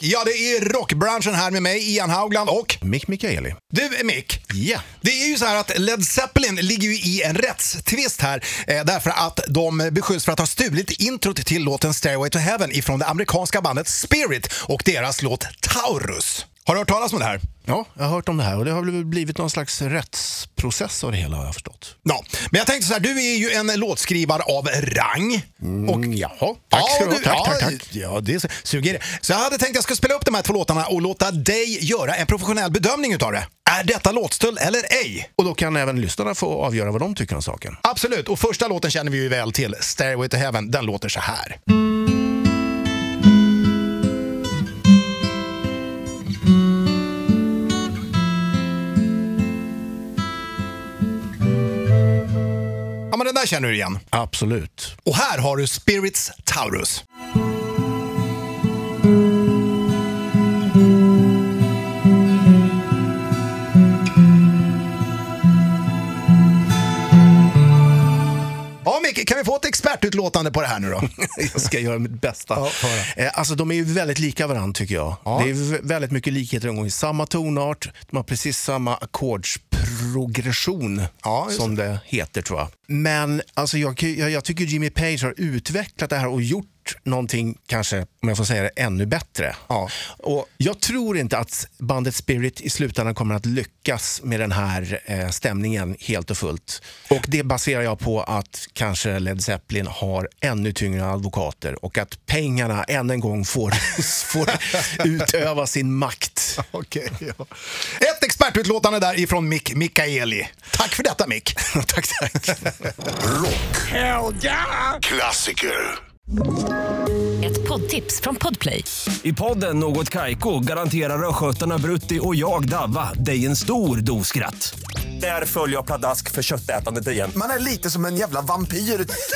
Ja, det är rockbranschen här med mig, Ian Haugland och... Mick Mikaeli. Du, Mick. Ja. Det är ju så här att Led Zeppelin ligger ju i en rättstvist här eh, därför att de beskylls för att ha stulit introt till låten Stairway to Heaven ifrån det amerikanska bandet Spirit och deras låt Taurus. Har du hört talas om det här? Ja, jag har hört om det här och det har blivit någon slags rättsprocess av det hela har jag förstått. Ja, men jag tänkte så här, du är ju en låtskrivare av rang. Och, jaha, tack ska du ha. Tack, ja, tack, tack. Ja, det suger det. Så jag hade tänkt att jag skulle spela upp de här två låtarna och låta dig göra en professionell bedömning utav det. Är detta låtstöld eller ej? Och då kan även lyssnarna få avgöra vad de tycker om saken. Absolut, och första låten känner vi ju väl till, Stairway to Heaven. Den låter så här. Men den där känner du igen. Absolut. Och här har du Spirits Taurus. Ja, Micke, kan vi få ett expertutlåtande på det här nu då? jag ska göra mitt bästa. Ja, eh, alltså, de är ju väldigt lika varandra tycker jag. Ja. Det är vä- väldigt mycket likheter. De går i samma tonart, de har precis samma ackordsprogression Ja, som det heter tror jag. Men alltså, jag, jag, jag tycker Jimmy Page har utvecklat det här och gjort någonting, kanske, om jag får säga det, ännu bättre. Ja. Och jag tror inte att bandet Spirit i slutändan kommer att lyckas med den här eh, stämningen helt och fullt. Och det baserar jag på att kanske Led Zeppelin har ännu tyngre advokater och att pengarna än en gång får, får utöva sin makt. Okej, ja. Ett expertutlåtande där ifrån Mick Mikaeli. Tack för detta Mick. tack, tack. Klassiker. Ett poddtips från Podplay. I podden Något Kaiko garanterar östgötarna Brutti och jag, Davva, dig en stor dos skratt. Där följer jag pladask för köttätandet igen. Man är lite som en jävla vampyr.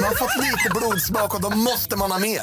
Man har fått lite blodsmak och då måste man ha mer.